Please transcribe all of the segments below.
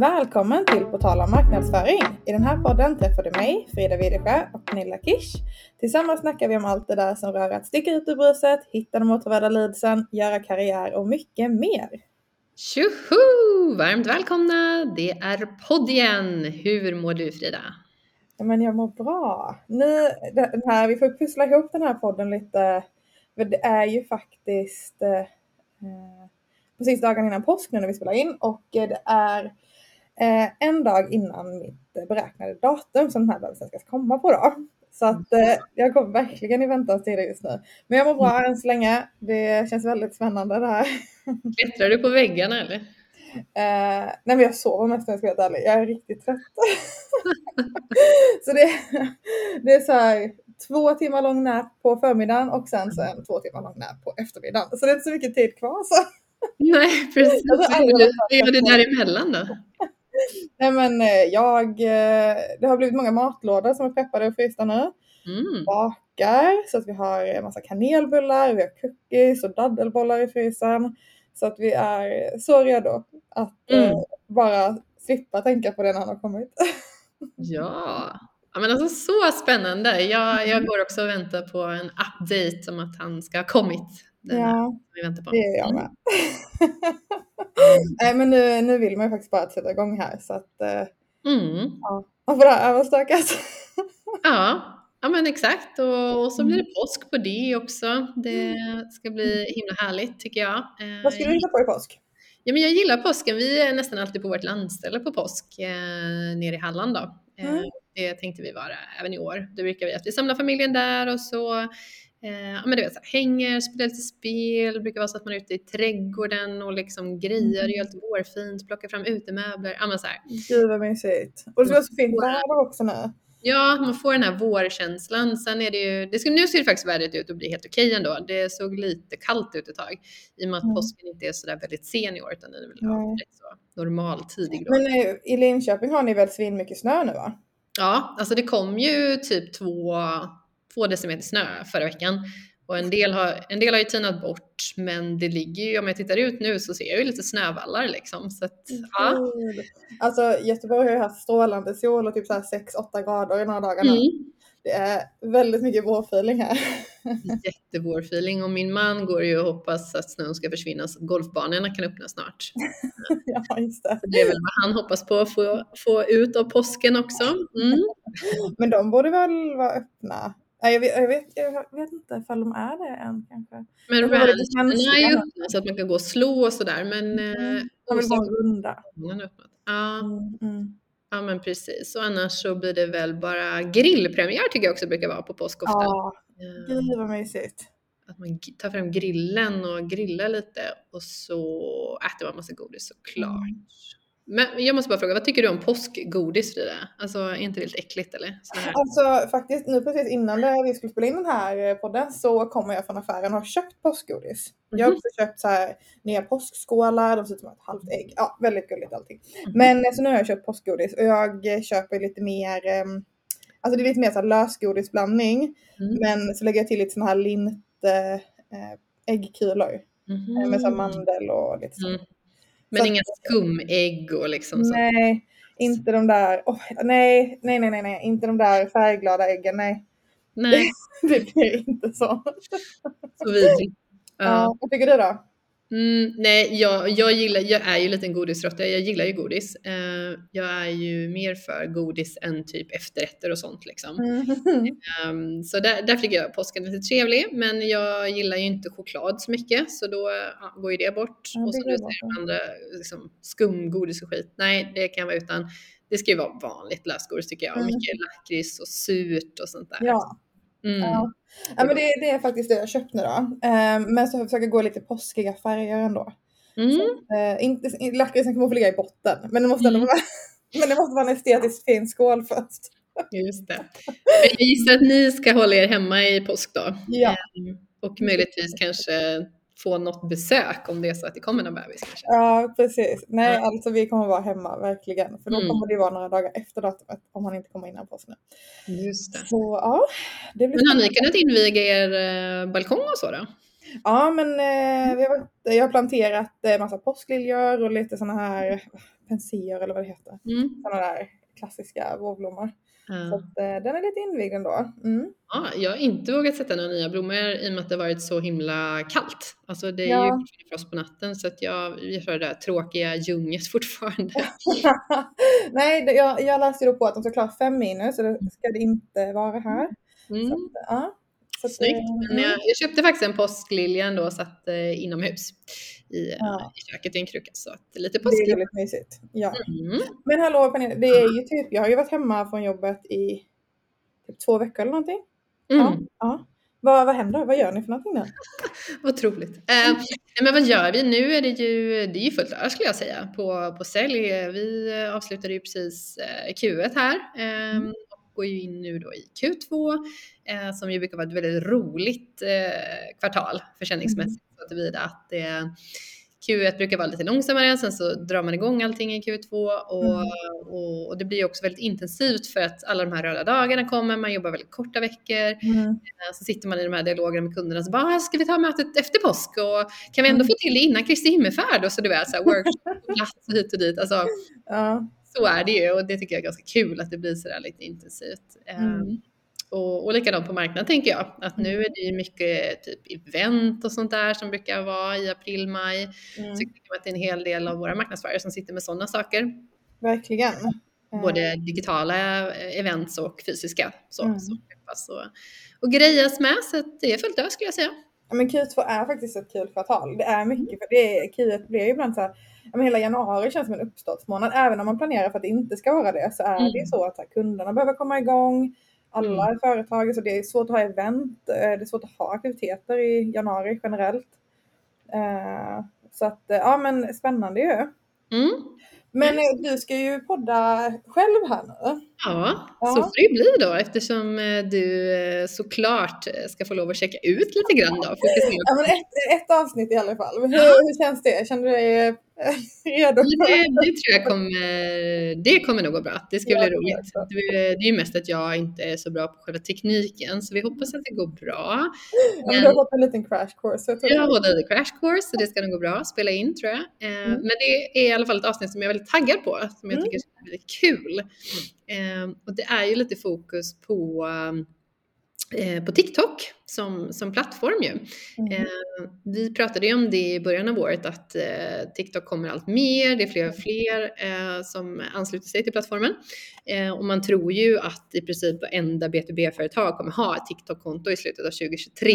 Välkommen till På tal om marknadsföring. I den här podden träffar du mig, Frida Widesjö och Pernilla Kish. Tillsammans snackar vi om allt det där som rör att sticka ut ur bruset, hitta de åtråvärda leadsen, göra karriär och mycket mer. Tjoho! Varmt välkomna! Det är podd igen. Hur mår du Frida? Ja, men jag mår bra. Nu, den här, vi får pussla ihop den här podden lite. För det är ju faktiskt eh, precis dagen innan påsk nu när vi spelar in och eh, det är eh, en dag innan mitt beräknade datum som den här bebisen ska komma på då. Så att eh, jag går verkligen i väntans tider just nu. Men jag mår bra än så länge. Det känns väldigt spännande det här. Klättrar du på väggarna eller? Eh, nej men jag sover mest om jag ska vara ärlig. Jag är riktigt trött. så det, det är så här två timmar lång nap på förmiddagen och sen så en två timmar lång nap på eftermiddagen. Så det är inte så mycket tid kvar. Så. Nej precis. Vad gör du däremellan då? Nej men eh, jag, eh, det har blivit många matlådor som är preppade och frysta nu. Mm. Bakar så att vi har en massa kanelbullar, vi har cookies och daddelbollar i frysen. Så att vi är så redo att Mm. eh, bara slippa tänka på det när han har kommit. Ja. ja, men alltså så spännande. Jag, jag går också och väntar på en update om att han ska ha kommit. Den ja, vi väntar på. det är jag med. Nej men nu, nu vill man ju faktiskt bara sätta igång här så att eh, Mm. ja, man får överstökat. Ja. ja, men exakt. Och, och så blir Mm. det påsk på det också. Det ska bli himla härligt tycker jag. Eh, Vad ska du hitta på i påsk? Ja, men jag gillar påsken. Vi är nästan alltid på vårt landställe på påsk eh, nere i Halland då. Eh, Mm. Det tänkte vi vara även i år. Då brukar vi att vi samlar familjen där och så eh, men du vet, så här, hänger, spelar lite spel. Det brukar vara så att man är ute i trädgården och liksom grejer, Mm. gör lite vårfint, plockar fram utemöbler. Ja, men så här. Gud vad mysigt. Och det vara så fint väder också nu. Ja, man får den här vårkänslan. Sen är det ju, det ska, nu ser det faktiskt vädret ut att bli helt okej ändå. Det såg lite kallt ut ett tag. I och med att Mm. påsken inte är sådär väldigt sen i år utan den är väl Nej. rätt så normal tidig. Men eh, i Linköping har ni väl svin mycket snö nu va? Ja, alltså det kom ju typ två, två decimeter snö förra veckan. Och en del, har, en del har ju tinat bort, men det ligger ju, om jag tittar ut nu så ser jag ju lite snövallar liksom. Så att, ja. Gud. Alltså Göteborg har ju haft strålande sol och typ så här 6-8 grader i några dagar nu. Mm. Det är väldigt mycket vårfeeling här. Jättevårfeeling och min man går ju och hoppas att snön ska försvinna så att golfbanorna kan öppna snart. ja, just det. Så det är väl vad han hoppas på att få, få ut av påsken också. Mm. Men de borde väl vara öppna? Jag, vet, jag, vet, jag vet inte ifall de är det än kanske. Men ranchen är ju öppna så att man kan gå och slå och sådär. Men Mm. eh, De vill vara runda. Ja. Mm, mm. Ja men precis, och annars så blir det väl bara grillpremiär tycker jag också brukar vara på påsk ofta. Ja, Eh, gud vad mysigt. Att man tar fram grillen och grillar lite och så äter man massa godis såklart. Mm. Men jag måste bara fråga, vad tycker du om påskgodis Frida? Alltså är inte det lite äckligt eller? Alltså faktiskt nu precis innan vi skulle spela in den här eh, podden så kommer jag från affären och har köpt påskgodis. Jag har Mhm. också köpt så här nya påskskålar, de ser ut som ett halvt ägg. Ja, väldigt gulligt allting. Mhm. Men eh, så nu har jag köpt påskgodis och jag eh, köper lite mer, ehm, alltså det är lite mer så här lösgodisblandning. Mm. Men så lägger jag till lite såna här lint eh, äggkulor eh, med så här mandel och lite så. Så Men att- inga skumägg och liksom så. Nej, inte de där, åh, nej, nej, nej, nej, nej, inte de där färgglada äggen, nej. Nej, Det blir inte så. så vidrigt. Ja. Ja. vad tycker du då? Mm, nej, jag, jag, gillar, jag är ju lite en godisråtta, jag gillar ju godis. Eh, jag är ju mer för godis än typ efterrätter och sånt liksom. Mm. Ehm, så där, där tycker jag påsken är lite trevlig, men jag gillar ju inte choklad så mycket så då ja, går ju det bort. Ja, och det som går du säger, andra liksom, skumgodis och skit, nej det kan jag vara utan. Det ska ju vara vanligt lösgodis tycker jag, och Mm. mycket lakrits och surt och sånt där. Ja, Mm. ja. ja men det, det är faktiskt det jag köpt nu då. Ehm, men så jag försöker gå lite påskiga färger ändå. Mm. Inte, lakritsen kommer få ligga i botten, men det måste Mm. vara, men det måste vara en estetiskt fin skål först. Just det. Men jag gissar att ni ska hålla er hemma i påsk då? Ja. Ehm, och möjligtvis kanske få något besök om det är så att det kommer någon bebis kanske. Ja, precis. Nej, Ja. alltså vi kommer vara hemma, verkligen. För då Mm. kommer det vara några dagar efter datumet om han inte kommer innan påsk nu. Just det. Så ja, det blir Men har ni kunnat inviga er eh, balkong och så då? Ja, men eh, vi har, jag har planterat eh, massa påskliljor och lite såna här penséer eller vad det heter. Mm. Sådana där klassiska vårblommor. Så att, eh, den är lite invigd ändå. Mm. Ja, jag har inte vågat sätta några nya blommor i och med att det har varit så himla kallt. Alltså det är ju Ja. fortfarande frost på natten så att jag, jag kör det där tråkiga ljunget fortfarande. Nej, jag, jag läste ju då på att de ska klara fem minus så det ska det inte vara här. Så Mm. att, ja. Så Snyggt. eh, Men jag, jag köpte faktiskt en påsklilja ändå och satt eh, inomhus i, eh, Ja. i köket i en kruka. Så att lite Det är väldigt mysigt. Ja. Mm. Men hallå Pernilla, det är ju typ, jag har ju varit hemma från jobbet i typ två veckor eller någonting. Mm. Ja. ja. Vad, vad händer? Vad gör ni för någonting nu? Otroligt. Eh, nej, men vad gör vi? Nu är det ju, det är ju fullt ös skulle jag säga på, på sälj. Vi avslutade ju precis eh, Q1 här eh, Mm. Och går ju in nu då i Q2 eh, som ju brukar vara ett väldigt roligt eh, kvartal försäljningsmässigt. Så tillvida att det, Q1 brukar vara lite långsammare, sen så drar man igång allting i Q2 och, Mm. och, och det blir också väldigt intensivt för att alla de här röda dagarna kommer, man jobbar väldigt korta veckor. Mm. Eh, Så sitter man i de här dialogerna med kunderna så bara, "Ah, ska vi ta mötet efter påsk och kan vi ändå Mm. få till det innan Kristi himmelsfärd? Och så du vet, så här, workshop på plats och hit och dit. Alltså, Ja. Så är det ju och det tycker jag är ganska kul att det blir sådär lite intensivt. Eh, Mm. Och, och likadant på marknaden tänker jag, att nu är det ju mycket typ event och sånt där som brukar vara i april, maj. Mm. Så jag tycker att det är en hel del av våra marknadsförare som sitter med sådana saker. Verkligen. Eh, Både digitala eh, events och fysiska. Så, Mm. som träffas och, och grejas med. Så det är fullt ös skulle jag säga. Ja, men Q2 är faktiskt ett kul kvartal. Det är mycket, för det är, Q1 blir ju ibland så här, men hela januari känns som en uppstartsmånad. Även om man planerar för att det inte ska vara det så är Mm. det så att här, kunderna behöver komma igång. Alla företag, så det är svårt att ha event. eh, Det är svårt att ha aktiviteter i januari generellt. Eh, Så att, eh, ja men spännande ju. Mm. Men du ska ju podda själv här nu. Ja, Ja. så får det ju bli då eftersom eh, du eh, såklart eh, ska få lov att checka ut lite grann då. Ja men ett, ett avsnitt i alla fall. Men Hur, hur känns det? Känner du dig redo? Men Det, det tror jag kommer, det kommer nog gå bra. Det ska Ja, bli roligt. Det, det är ju mest att jag inte är så bra på själva tekniken så vi hoppas att det går bra. Ja, men du har fått en liten crash course. Jag Jag har det. både crash course så det ska nog gå bra att spela in tror jag. Mm. Men det är i alla fall ett avsnitt som jag är väldigt taggad på, som jag Mm. tycker är väldigt kul. Eh, och det är ju lite fokus på, eh, på TikTok som, som plattform ju. Mm. Eh, vi pratade ju om det i början av året att eh, TikTok kommer allt mer, det är fler och fler eh, som ansluter sig till plattformen. Eh, och man tror ju att i princip varenda B2B-företag kommer ha ett TikTok-konto i slutet av 2023.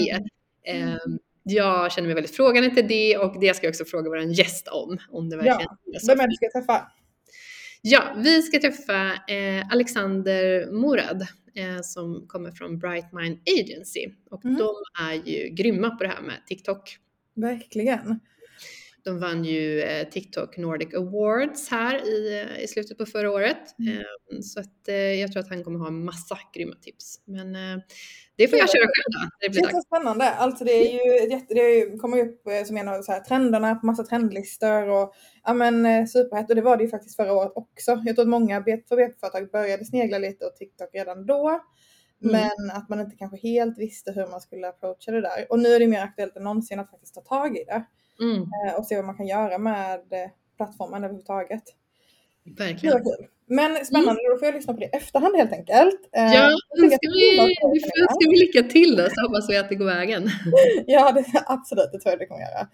Mm. Eh, jag känner mig väldigt frågande till det och det ska jag också fråga vår gäst om. Om det verkligen så. Vem är det du ska träffa? Ja, vi ska träffa eh, Alexander Morad eh, som kommer från Bright Mind Agency och Mm. de är ju grymma på det här med TikTok. Verkligen. De vann ju eh, TikTok Nordic Awards här i, eh, i slutet på förra året. Mm. Eh, så att, eh, jag tror att han kommer ha massa grymma tips. Men det får jag Ja. köra själv då. Det Det blir är så spännande. Alltså det är ju det kommer ju upp som en av så här, trenderna på massa trendlistor och ja men superhett. Och det var det ju faktiskt förra året också. Jag tror att många B2B-företag började snegla lite åt TikTok redan då. Mm. Men att man inte kanske helt visste hur man skulle approacha det där. Och nu är det mer aktuellt än någonsin att faktiskt ta tag i det. Mm, eh, Och se vad man kan göra med eh, plattformen överhuvudtaget. Verkligen. Men spännande, då får jag lyssna på det i efterhand helt enkelt. Eh, Mm. Ja, tycker ska vi, vi ska vi lycka till då så hoppas vi att det går vägen. Ja, det, absolut. Det tror jag det kommer göra.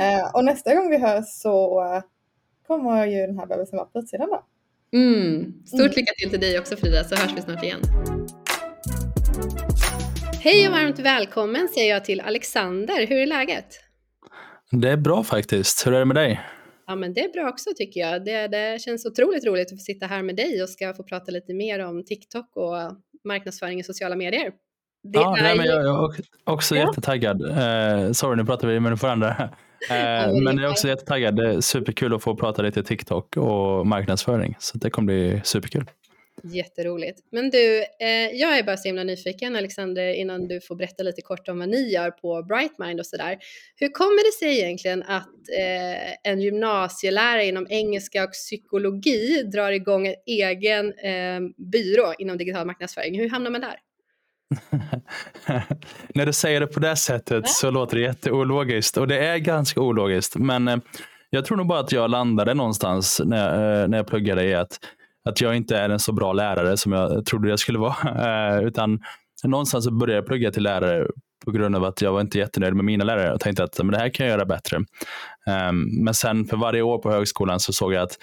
Eh, och nästa gång vi hörs så kommer ju den här bebisen vara på utsidan då. Mm. Stort Mm. lycka till till dig också Frida så hörs vi snart igen. Hej och varmt välkommen säger jag till Alexander. Hur är läget? Det är bra faktiskt. Hur är det med dig? Ja men det är bra också tycker jag. Det, det känns otroligt roligt att få sitta här med dig och ska få prata lite mer om TikTok och marknadsföring i sociala medier. Det ja, nej, men ju- jag är också- Ja. jättetaggad. Eh, sorry, nu pratar vi i mun för andra. Eh, men men det jag är också jättetaggad. Det är superkul att få prata lite TikTok och marknadsföring. Så det kommer bli superkul. Jätteroligt. Men du, eh, jag är bara så himla nyfiken Alexander innan du får berätta lite kort om vad ni gör på Brightmind och sådär. Hur kommer det sig egentligen att eh, en gymnasielärare inom engelska och psykologi drar igång en egen eh, byrå inom digital marknadsföring? Hur hamnar man där? När du säger det på det sättet Ja. så låter det jätteologiskt och det är ganska ologiskt. Men eh, jag tror nog bara att jag landade någonstans när, eh, när jag pluggade i att, att jag inte är en så bra lärare som jag trodde jag skulle vara. Eh, utan någonstans började jag plugga till lärare på grund av att jag var inte jättenöjd med mina lärare och tänkte att men det här kan jag göra bättre. Ehm, men sen för varje år på högskolan så såg jag att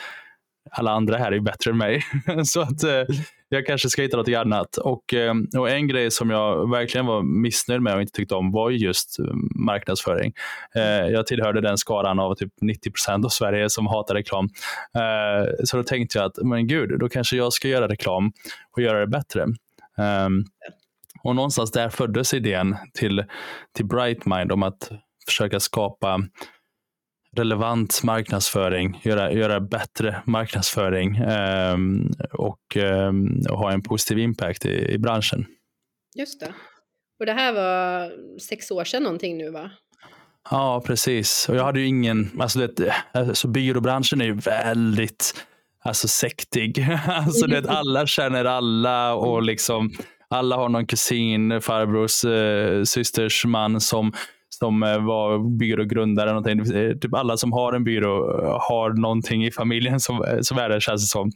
alla andra här är bättre än mig. så att eh, jag kanske ska hitta något annat. Och, eh, och en grej som jag verkligen var missnöjd med och inte tyckte om var just eh, marknadsföring. Eh, jag tillhörde den skaran av typ 90 procent av Sverige som hatar reklam. Eh, så då tänkte jag att men gud, då kanske jag ska göra reklam och göra det bättre. Um, och någonstans där föddes idén till, till Brightmind om att försöka skapa relevant marknadsföring, göra, göra bättre marknadsföring eh, och, eh, och, ha en positiv impact i, i, branschen. Just det. Och det här var sex år sedan någonting nu va? Ja, precis. Och jag hade ju ingen, alltså, det, alltså byråbranschen är ju väldigt alltså sektig. alltså det, alla känner alla och liksom alla har någon kusin, farbrors, eh, systers man som som eh, var byrågrundare. Någonting. Eh, typ alla som har en byrå eh, har någonting i familjen som, som är det känns det som.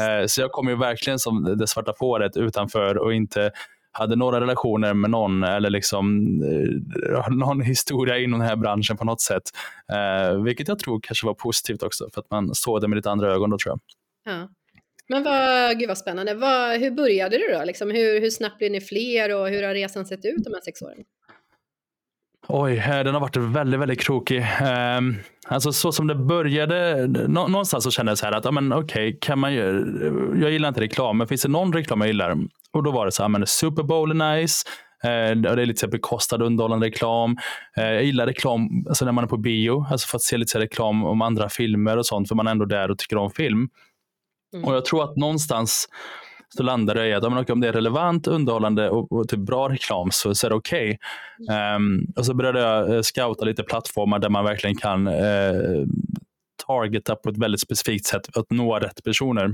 Eh, så jag kom ju verkligen som det svarta fåret utanför och inte hade några relationer med någon eller liksom någon historia inom den här branschen på något sätt. Vilket jag tror kanske var positivt också för att man såg det med lite andra ögon då tror jag. Ja. Men vad, gud vad spännande. Vad, hur började du då? Liksom, hur, hur snabbt blev ni fler och hur har resan sett ut de här sex åren? Oj, eh, den har varit väldigt, väldigt krokig. Um, alltså så som det började, nå, någonstans så kände jag så här att, ja, men okej, kan man ju, jag gillar inte reklam, men finns det någon reklam jag gillar? Och då var det så här, men Super Bowl är nice. Uh, det är lite bekostad underhållande reklam. Uh, jag gillar reklam alltså när man är på bio, alltså för att se lite reklam om andra filmer och sånt, för man är ändå där och tycker om film. Mm. Och jag tror att någonstans så landar det i att om det är relevant, underhållande och, och typ bra reklam så, så är det okej. Okay. Um, ehm, och så började jag eh, scouta lite plattformar där man verkligen kan uh, targeta på ett väldigt specifikt sätt att nå rätt personer.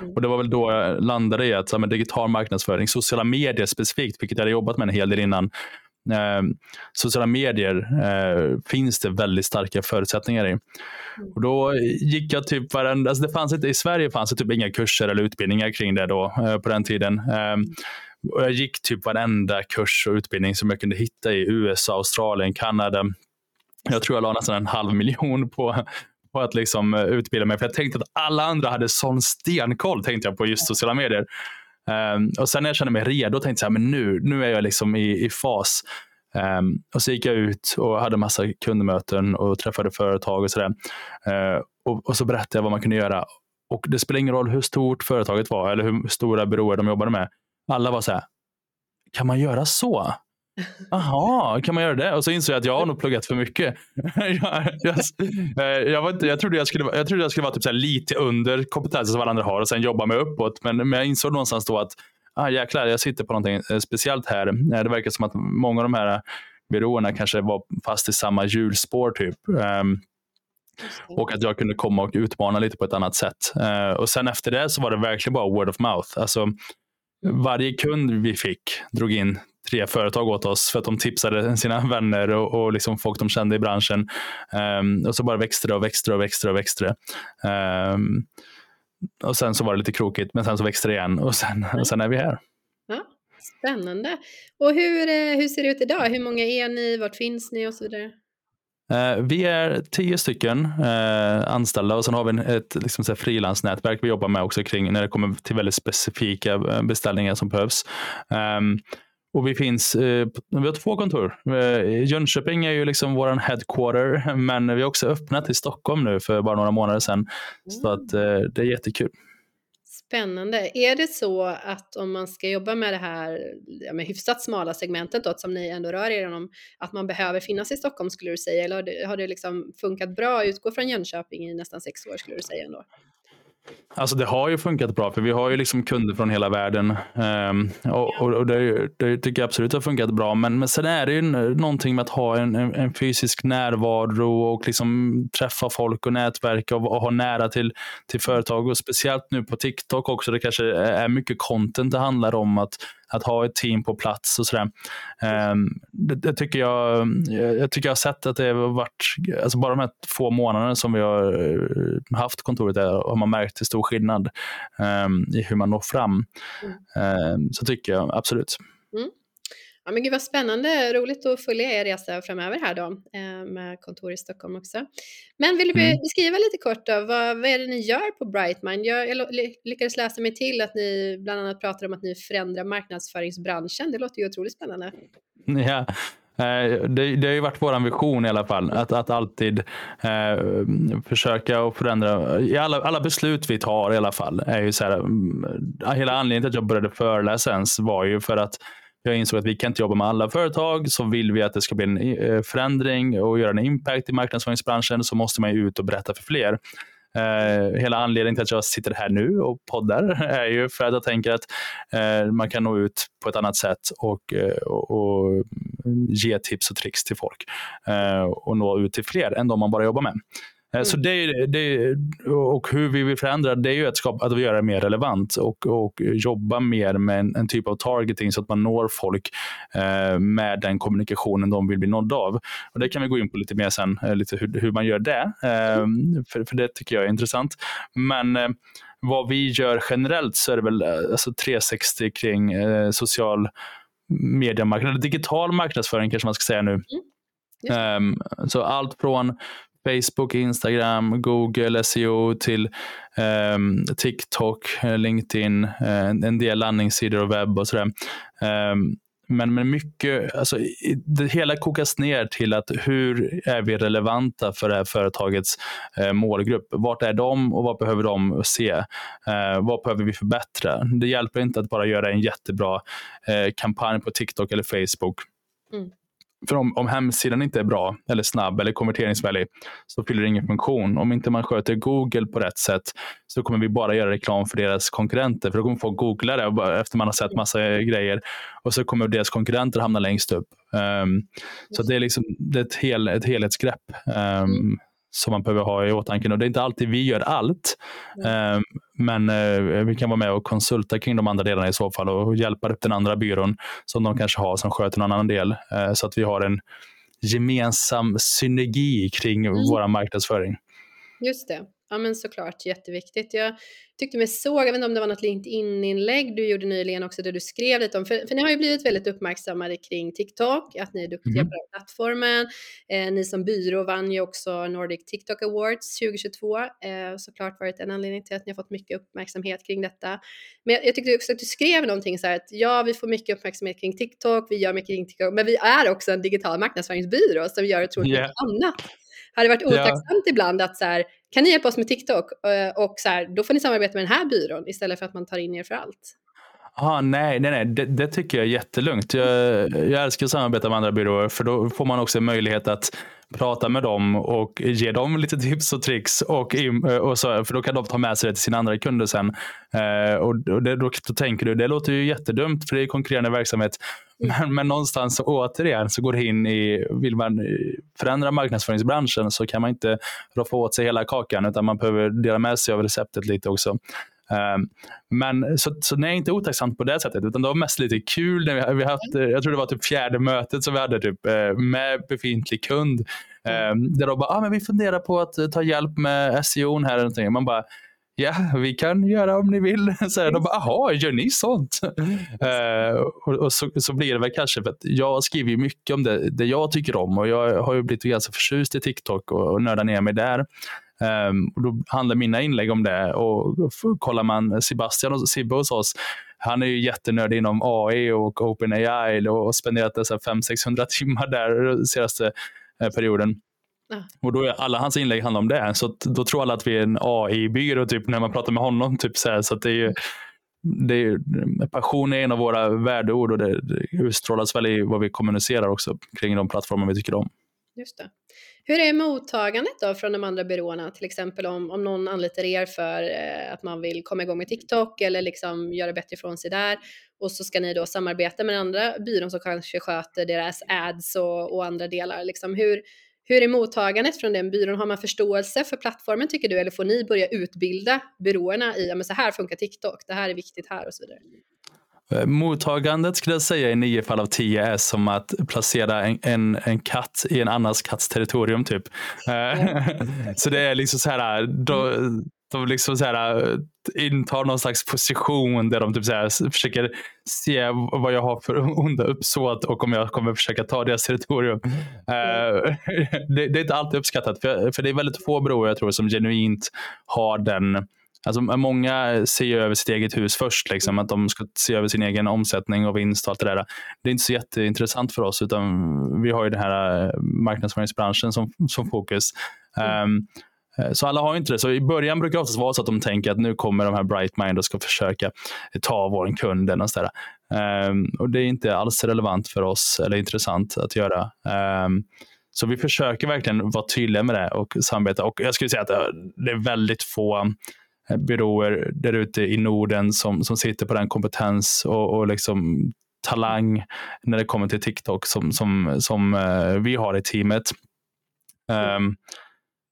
Mm. Och Det var väl då jag landade i att så, men, digital marknadsföring, sociala medier specifikt, vilket jag hade jobbat med en hel del innan, eh, sociala medier eh, finns det väldigt starka förutsättningar i. Mm. Och då gick jag typ varenda, alltså det fanns inte, I Sverige fanns det typ inga kurser eller utbildningar kring det då eh, på den tiden. Eh, och jag gick typ varenda kurs och utbildning som jag kunde hitta i USA, Australien, Kanada. Jag tror jag la nästan en halv miljon på, på att liksom eh, utbilda mig. För jag tänkte att alla andra hade sån stenkoll tänkte jag på just sociala medier. Um, och sen när jag kände mig redo tänkte jag men nu, nu är jag liksom i, i fas. Um, och så gick jag ut och hade massa kundmöten och träffade företag och sådär. Uh, och, och, så berättade jag vad man kunde göra. Och det spelar ingen roll hur stort företaget var eller hur stora byråer de jobbade med. Alla var så här, kan man göra så? Jaha, kan man göra det? Och så insåg jag att jag har nog pluggat för mycket. jag, jag, eh, jag, var inte, jag, trodde jag, skulle, jag trodde jag skulle vara typ så lite under kompetensen som alla andra har och sen jobba mig uppåt. Men, men jag insåg någonstans då att ah, jäklar, jag sitter på någonting eh, speciellt här. Eh, det verkar som att många av de här byråerna kanske var fast i samma hjulspår. Typ. Um, och att jag kunde komma och utmana lite på ett annat sätt. Uh, och Sen efter det så var det verkligen bara word of mouth. Alltså, varje kund vi fick drog in tre företag åt oss för att de tipsade sina vänner och, och liksom folk de kände i branschen. Um, och så bara växte det och växte och växte och växte. Um, och sen så var det lite krokigt, men sen så växte det igen och sen, och sen är vi här. Ja, spännande. Och hur, eh, hur ser det ut idag? Hur många är ni? Vart finns ni och så vidare? Uh, vi är tio stycken uh, anställda och sen har vi ett liksom, frilansnätverk vi jobbar med också kring när det kommer till väldigt specifika beställningar som behövs. Um, och vi finns, eh, vi har två kontor. Eh, Jönköping är ju liksom vår headquarter, men vi har också öppnat i Stockholm nu för bara några månader sedan. Mm. Så att eh, det är jättekul. Spännande. Är det så att om man ska jobba med det här ja, med hyfsat smala segmentet då, som ni ändå rör er igenom, att man behöver finnas i Stockholm skulle du säga? Eller har det, har det liksom funkat bra att utgå från Jönköping i nästan sex år skulle du säga ändå? Alltså det har ju funkat bra för vi har ju liksom kunder från hela världen. Um, och, och, det, det, tycker jag absolut har funkat bra. Men, men sen är det ju någonting med att ha en, en, en fysisk närvaro och liksom träffa folk och nätverka och, och, ha nära till, till företag. Och speciellt nu på TikTok också. Det kanske är mycket content det handlar om att att ha ett team på plats och sådär. Um, det, det, tycker jag, jag tycker jag har sett att det har varit, alltså bara de här få månaderna som vi har eh, haft kontoret där har man märkt en stor skillnad um, i hur man når fram. Mm. Um, så tycker jag absolut. Mm. Ja, men gud vad spännande, roligt att följa er resa framöver här då eh, med kontor i Stockholm också. Men vill du mm. beskriva lite kort då, vad, vad är det ni gör på Brightmind? Jag, jag lyckades läsa mig till att ni bland annat pratar om att ni förändrar marknadsföringsbranschen. Det låter ju otroligt spännande. Ja, eh, det, det, har ju varit vår vision i alla fall, att, att alltid eh, försöka att förändra. I alla, alla beslut vi tar i alla fall är ju så här. Mm, hela anledningen till att jag började föreläsa ens var ju för att jag insåg att vi kan inte jobba med alla företag. Så vill vi att det ska bli en eh, förändring och göra en impact i marknadsföringsbranschen så måste man ut och berätta för fler. Eh, hela anledningen till att jag sitter här nu och poddar är ju för att jag tänker att eh, man kan nå ut på ett annat sätt och, uh, och ge tips och tricks till folk eh, och nå ut till fler än de man bara jobbar med. Mm. Så det, det, och hur vi vill förändra det är ju att, skapa, att vi gör det mer relevant och, och jobba mer med en, en, typ av targeting så att man når folk eh, med den kommunikationen de vill bli nådda av. Och Det kan vi gå in på lite mer sen, eh, lite hur, hur man gör det. Eh, för, för det tycker jag är intressant. Men eh, vad vi gör generellt så är det väl eh, alltså 360 kring eh, social mediemarknad, digital marknadsföring kanske man ska säga nu. Mm. Um, så allt från Facebook, Instagram, Google, SEO till um, TikTok, LinkedIn, uh, en del landningssidor och webb och sådär. Um, men, men mycket, alltså, det hela kokas ner till att hur är vi relevanta för det här företagets eh, målgrupp? Vart är de och vad behöver de se? Eh, vad behöver vi förbättra? Det hjälper inte att bara göra en jättebra eh, kampanj på TikTok eller Facebook. Mm. För om, om hemsidan inte är bra eller snabb eller konverteringsvänlig så fyller det ingen funktion. Om inte man sköter Google på rätt sätt så kommer vi bara göra reklam för deras konkurrenter. För då kommer folk googla det efter man har sett massa grejer och så kommer deras konkurrenter hamna längst upp. Um, så det är, liksom, det är ett, hel, ett helhetsgrepp. Um, som man behöver ha i åtanke. Och det är inte alltid vi gör allt, mm. Men eh, vi kan vara med och konsulta kring de andra delarna i så fall och hjälpa upp den andra byrån som de kanske har som sköter någon annan del eh, så att vi har en gemensam synergi kring mm. vår marknadsföring. Just det. Ja men såklart, jätteviktigt. Jag tyckte mig såg, jag vet inte om det var något LinkedIn-inlägg du gjorde nyligen också där du skrev lite om, för, för ni har ju blivit väldigt uppmärksammade kring TikTok, att ni är duktiga mm. på den plattformen. Eh, ni som byrå vann ju också Nordic TikTok Awards 2022, eh, såklart varit en anledning till att ni har fått mycket uppmärksamhet kring detta. Men jag, jag tyckte också att du skrev någonting så här att ja, vi får mycket uppmärksamhet kring TikTok, vi gör mycket kring TikTok, men vi är också en digital marknadsföringsbyrå som gör otroligt yeah. mycket annat. Hade det varit otacksamt ja. ibland att så här, kan ni hjälpa oss med TikTok? Eh, och så här, då får ni samarbeta med den här byrån istället för att man tar in er för allt. Ah, nej, nej, nej. Det, det, tycker jag är jättelugnt. Jag, jag älskar att samarbeta med andra byråer för då får man också möjlighet att prata med dem och ge dem lite tips och tricks. Och, och så, för då kan de ta med sig det till sina andra kunder sen. Eh, och, och det, då, då, tänker du, det låter ju jättedumt för det är konkurrerande verksamhet. Men, men någonstans återigen så går det in i, vill man förändra marknadsföringsbranschen så kan man inte roffa åt sig hela kakan utan man behöver dela med sig av receptet lite också. Um, men så, så nej, inte otacksamt på det sättet, utan det var mest lite kul. När vi, vi haft, eh, jag tror det var typ fjärde mötet som vi hade typ, eh, med befintlig kund. Um, där de bara, ah, men vi funderar på att ta hjälp med SEO här. Och man bara, ja, vi kan göra om ni vill. Så här, de bara, aha, gör ni sånt? uh, och, och så, så, blir det väl kanske för att jag skriver mycket om det, det jag tycker om och jag har ju blivit ganska förtjust i TikTok och, och nördar ner mig där. Um, och då handlar mina inlägg om det. Och kollar man Sebastian och Sibbe hos oss, han är ju jättenördig inom AI och OpenAI och spenderat dessa 500-600 timmar där senaste eh, perioden. Och då är alla hans inlägg handlar om det. Så då tror alla att vi är en AI-byrå typ, när man pratar med honom. Typ, så här. så det är ju, det är, passion är en av våra värdeord och det, det utstrålas väl i vad vi kommunicerar också kring de plattformar vi tycker om. Just det. Hur är mottagandet då från de andra byråerna? Till exempel om, om någon anlitar er för eh, att man vill komma igång med TikTok eller liksom göra bättre ifrån sig där och så ska ni då samarbeta med den andra byrån som kanske sköter deras ads och, och andra delar. Liksom hur, hur är mottagandet från den byrån? Har man förståelse för plattformen tycker du eller får ni börja utbilda byråerna i att så här funkar TikTok, det här är viktigt här och så vidare? Eh, mottagandet skulle jag säga i nio fall av tio är som att placera en, en, en katt i en annans katts territorium. typ. Mm. så det är liksom så här, eh, då, de liksom så här, intar någon slags position där de typ så här, försöker se vad jag har för onda uppsåt och om jag kommer försöka ta deras territorium. Mm. Uh, det, det, är inte alltid uppskattat, för, för det är väldigt få broar jag tror som genuint har den Alltså, många ser ju över sitt eget hus först, liksom, att de ska se över sin egen omsättning och vinst och allt det där. Det är inte så jätteintressant för oss, utan vi har ju den här eh, marknadsföringsbranschen som, som fokus. Mm. Um, så alla har inte det. Så i början brukar det oftast vara så att de tänker att nu kommer de här Brightmind och ska försöka ta vår kund. Och, så um, ehm, och det är inte alls relevant för oss eller intressant att göra. Um, så vi försöker verkligen vara tydliga med det och samarbeta. Och jag skulle säga att eh, det är väldigt få Eh, byråer där ute i Norden som, som sitter på den kompetens och, och liksom talang när det kommer till TikTok som, som, som eh, vi har i teamet. Um,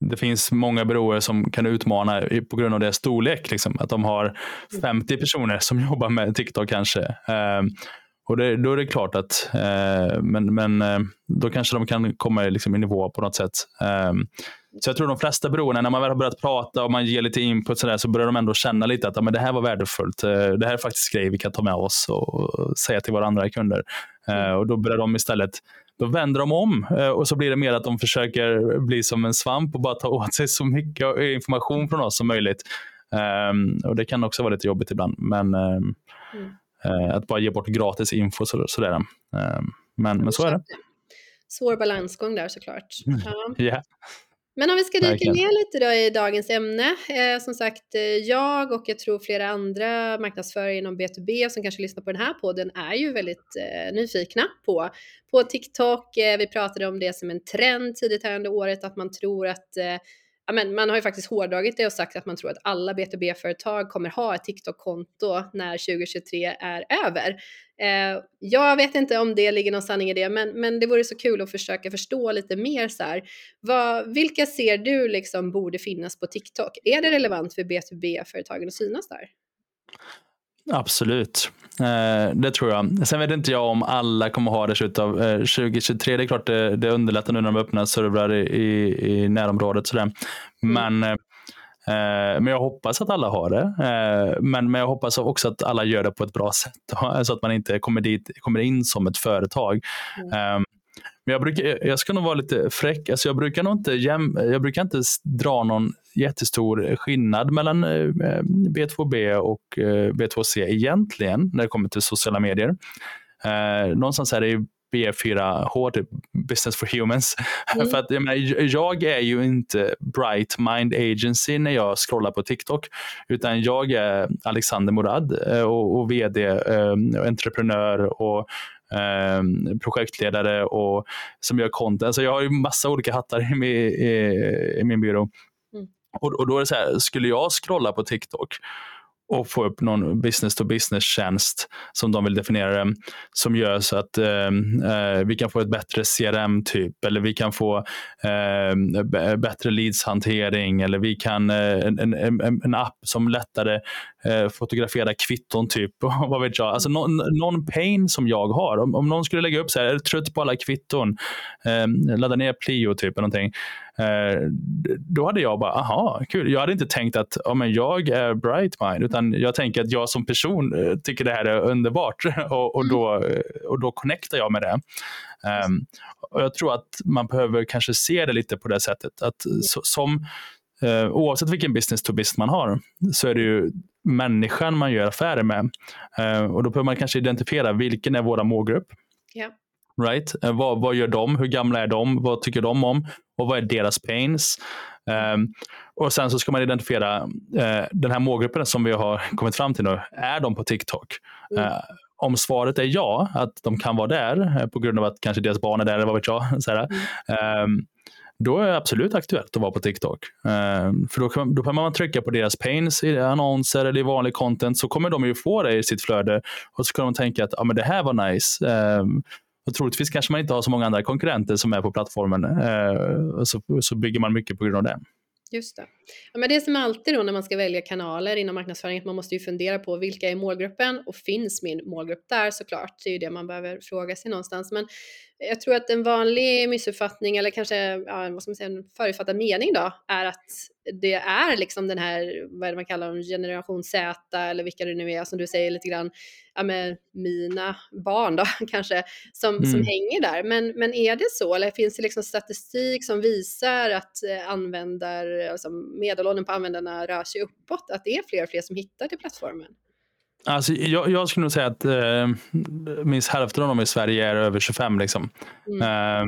det finns många byråer som kan utmana på grund av deras storlek. Liksom, att de har 50 personer som jobbar med TikTok kanske. Um, och det, då är det klart att, uh, men, men uh, då kanske de kan komma liksom, i nivå på något sätt. Um, så jag tror de flesta beroende, när man väl har börjat prata och man ger lite input så, där, så börjar de ändå känna lite att ja, men det här var värdefullt. Eh, det här är faktiskt grejer vi kan ta med oss och säga till våra andra kunder. Eh, mm. Och Då börjar de istället då vänder de om eh, och så blir det mer att de försöker bli som en svamp och bara ta åt sig så mycket information från oss som möjligt. Um, och Det kan också vara lite jobbigt ibland, men um, mm. att bara ge bort gratis info så, sådär. Um, men, men så är det. Svår balansgång där såklart. Ja. Yeah. Men om vi ska dyka ner lite då i dagens ämne. Eh, som sagt, eh, jag och jag tror flera andra marknadsförare inom B2B som kanske lyssnar på den här podden är ju väldigt eh, nyfikna på, på TikTok. Eh, vi pratade om det som en trend tidigt här under året, att man tror att eh, ja, men man har ju faktiskt hårdragit det och sagt att man tror att alla B2B-företag kommer ha ett TikTok-konto när 2023 är över. Eh, jag vet inte om det ligger någon sanning i det, men, men det vore så kul att försöka förstå lite mer så här. Vad, vilka ser du liksom borde finnas på TikTok? Är det relevant för B2B-företagen att synas där? Absolut, eh, det tror jag. Sen vet inte jag om alla kommer ha det i slutet av eh, 2023. Det är klart det, det underlättar nu när de öppnar servrar i, i, i närområdet. Sådär. Mm. Men, eh, men jag hoppas att alla har det. Eh, men, men jag hoppas också att alla gör det på ett bra sätt. Så att man inte kommer, dit, kommer in som ett företag. Mm. Ehm, men jag, brukar, jag ska nog vara lite fräck. Alltså jag, brukar nog inte jäm, jag brukar inte dra någon jättestor skillnad mellan B2B eh, och eh, B2C egentligen när det kommer till sociala medier. Eh, någonstans är det B4H, typ Business for Humans. Mm. för att, jag, menar, jag är ju inte Bright Mind Agency när jag scrollar på TikTok, utan jag är Alexander Morad och, och vd, och entreprenör och eh, projektledare och som gör content. Så alltså, jag har ju massa olika hattar i min, i, i min byrå. Mm. Och, och, då är det så här, skulle jag scrolla på TikTok och få upp någon business to business tjänst som de vill definiera det, som gör så att eh, eh vi kan få ett bättre CRM typ eller vi kan få eh, bättre leadshantering eller vi kan eh, en, en, en, app som lättare eh, kvitton typ. vad vet jag. Alltså någon, någon pain som jag har. Om, om någon skulle lägga upp så här, är trött på alla kvitton, eh, ladda ner Plio typ eller någonting. Eh, då hade jag bara, aha, kul. Jag hade inte tänkt att oh, men jag är bright mind. utan jag tänker att jag som person eh, tycker det här är underbart och, och, då, eh, och då connectar jag med det. Um, och jag tror att man behöver kanske se det lite på det sättet. Att eh, så, som, uh, oavsett vilken business to business man har, så är det ju människan man gör affärer med. Uh, och Då behöver man kanske identifiera vilken är vår målgrupp. Yeah. Right? Uh, vad, vad gör de? Hur gamla är de? Vad tycker de om? Och vad är deras pains? Um, och Sen så ska man identifiera uh, den här målgruppen som vi har kommit fram till nu. Är de på TikTok? Mm. Uh, om svaret är ja, att de kan vara där på grund av att kanske deras barn är där, eller vad vet jag. Så um, då är det absolut aktuellt att vara på TikTok. Eh, för då, kan, då kan man trycka på deras pains i annonser eller i vanlig content så kommer de ju få det i sitt flöde och så kan de tänka att ah, men det här var nice. Ehm, och troligtvis kanske man inte har så många andra konkurrenter som är på plattformen. Uh, så, så bygger man mycket på grund av det. Just det. Ja, men det som alltid då när man ska välja kanaler inom marknadsföring, att man måste ju fundera på vilka är målgruppen och finns min målgrupp där såklart? Det är ju det man behöver fråga sig någonstans. Men jag tror att en vanlig missuppfattning eller kanske ja, vad ska man säga, en förutfattad mening då är att det är liksom den här, vad är det man kallar dem, generation Z eller vilka det nu är som du säger lite grann, ja med mina barn då kanske, som, mm. som hänger där. Men, men är det så eller finns det liksom statistik som visar att eh, användar, alltså medelåldern på användarna rör sig uppåt, att det är fler och fler som hittar till plattformen? Alltså, jag, jag skulle nog säga att eh, minst hälften av dem i Sverige är över 25. Liksom. Mm. Eh,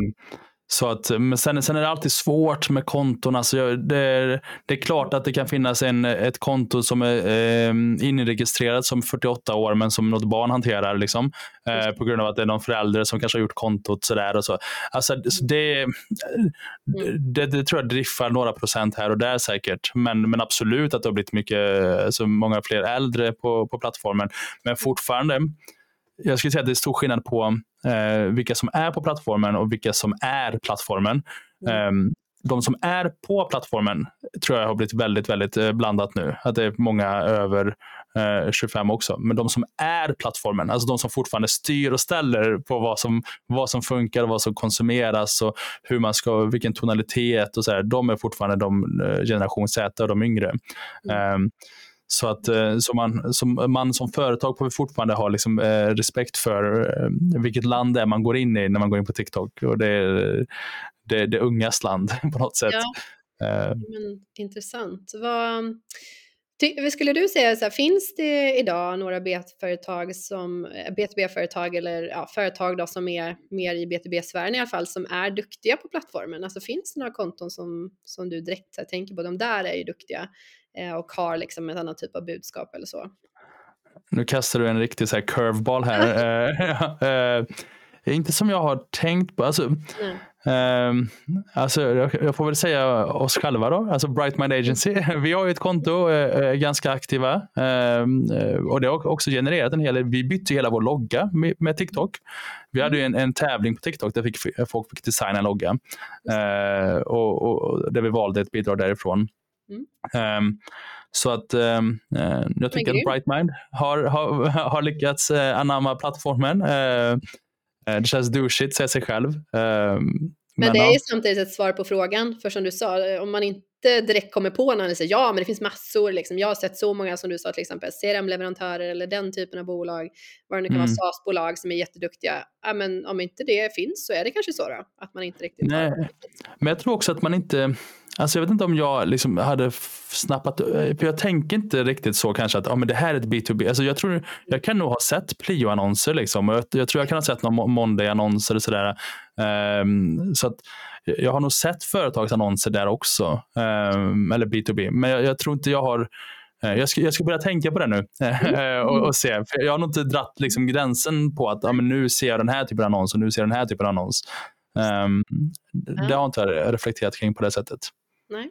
så att, men sen, sen är det alltid svårt med konton. Alltså det, det är klart att det kan finnas en, ett konto som är eh, inregistrerat som 48 år men som något barn hanterar. Liksom, eh, på grund av att det är någon förälder som kanske har gjort kontot. Sådär och så. Alltså, det, det, det, tror jag driffar några procent här och där säkert. Men, men absolut att det har blivit mycket, alltså många fler äldre på, på plattformen. Men fortfarande jag skulle säga att det är stor skillnad på eh, vilka som är på plattformen och vilka som är plattformen. Mm. Eh, de som är på plattformen tror jag har blivit väldigt, väldigt eh, blandat nu. Att det är många över 25 eh, också. Men de som är plattformen, alltså de som fortfarande styr och ställer på vad som, vad som funkar och vad som konsumeras och hur man ska, vilken tonalitet och så här, de är fortfarande de eh, generation Z och de yngre. Mm. Så att eh, så man, som, man som företag får fortfarande ha liksom, eh, respekt för eh, vilket land det är man går in i när man går in på TikTok. Och det är det, det ungas land på något sätt. Ja. Eh. Men, intressant. Vad, skulle du säga, så här, finns det idag några B2-företag som, B2B-företag eller ja, företag då som är mer i B2B-sfären i alla fall, som är duktiga på plattformen? Alltså finns det några konton som, som du direkt här, tänker på, de där är ju duktiga eh, och har liksom ett annat typ av budskap eller så? Nu kastar du en riktig så här curveball här. Eh, eh, inte som jag har tänkt på. Alltså. Um, alltså, jag, får väl säga oss själva då, alltså Bright Mind Agency. Vi har ju ett konto, äh, ganska aktiva um, och det har också genererat en hel del. Vi bytte hela vår logga med, med TikTok. Vi hade ju en, en, tävling på TikTok där fick, folk fick designa en logga uh, och, och, där vi valde ett bidrag därifrån. Mm. Um, så att um, jag tycker att Bright Mind har, har, har lyckats uh, anamma plattformen. Uh, det känns douchigt, säger sig själv. Men, det är ju samtidigt ett svar på frågan, för som du sa, om man inte direkt kommer på någon och säger ja, men det finns massor, liksom. jag har sett så många som du sa till exempel, CRM-leverantörer eller den typen av bolag, vad det nu kan mm. vara, SaaS-bolag som är jätteduktiga. Ja, men om inte det finns så är det kanske så då, att man inte riktigt Nej. Men jag tror också att man inte, Alltså jag vet inte om jag liksom hade snappat, för jag tänker inte riktigt så kanske att ah, men det här är ett B2B. Alltså jag, tror, jag kan nog ha sett Plio-annonser. Liksom. Jag, jag, tror jag kan ha sett någon Monday-annonser och sådär. Um, så att jag har nog sett företagsannonser där också. Um, eller B2B. Men jag, jag, tror inte jag har eh, jag ska, jag ska börja tänka på det nu mm. och, och, se. För jag har nog inte dratt liksom gränsen på att ah, men nu ser jag den här typen av annons och nu ser jag den här typen av annons. Um, det har jag inte reflekterat kring på det sättet. Nej.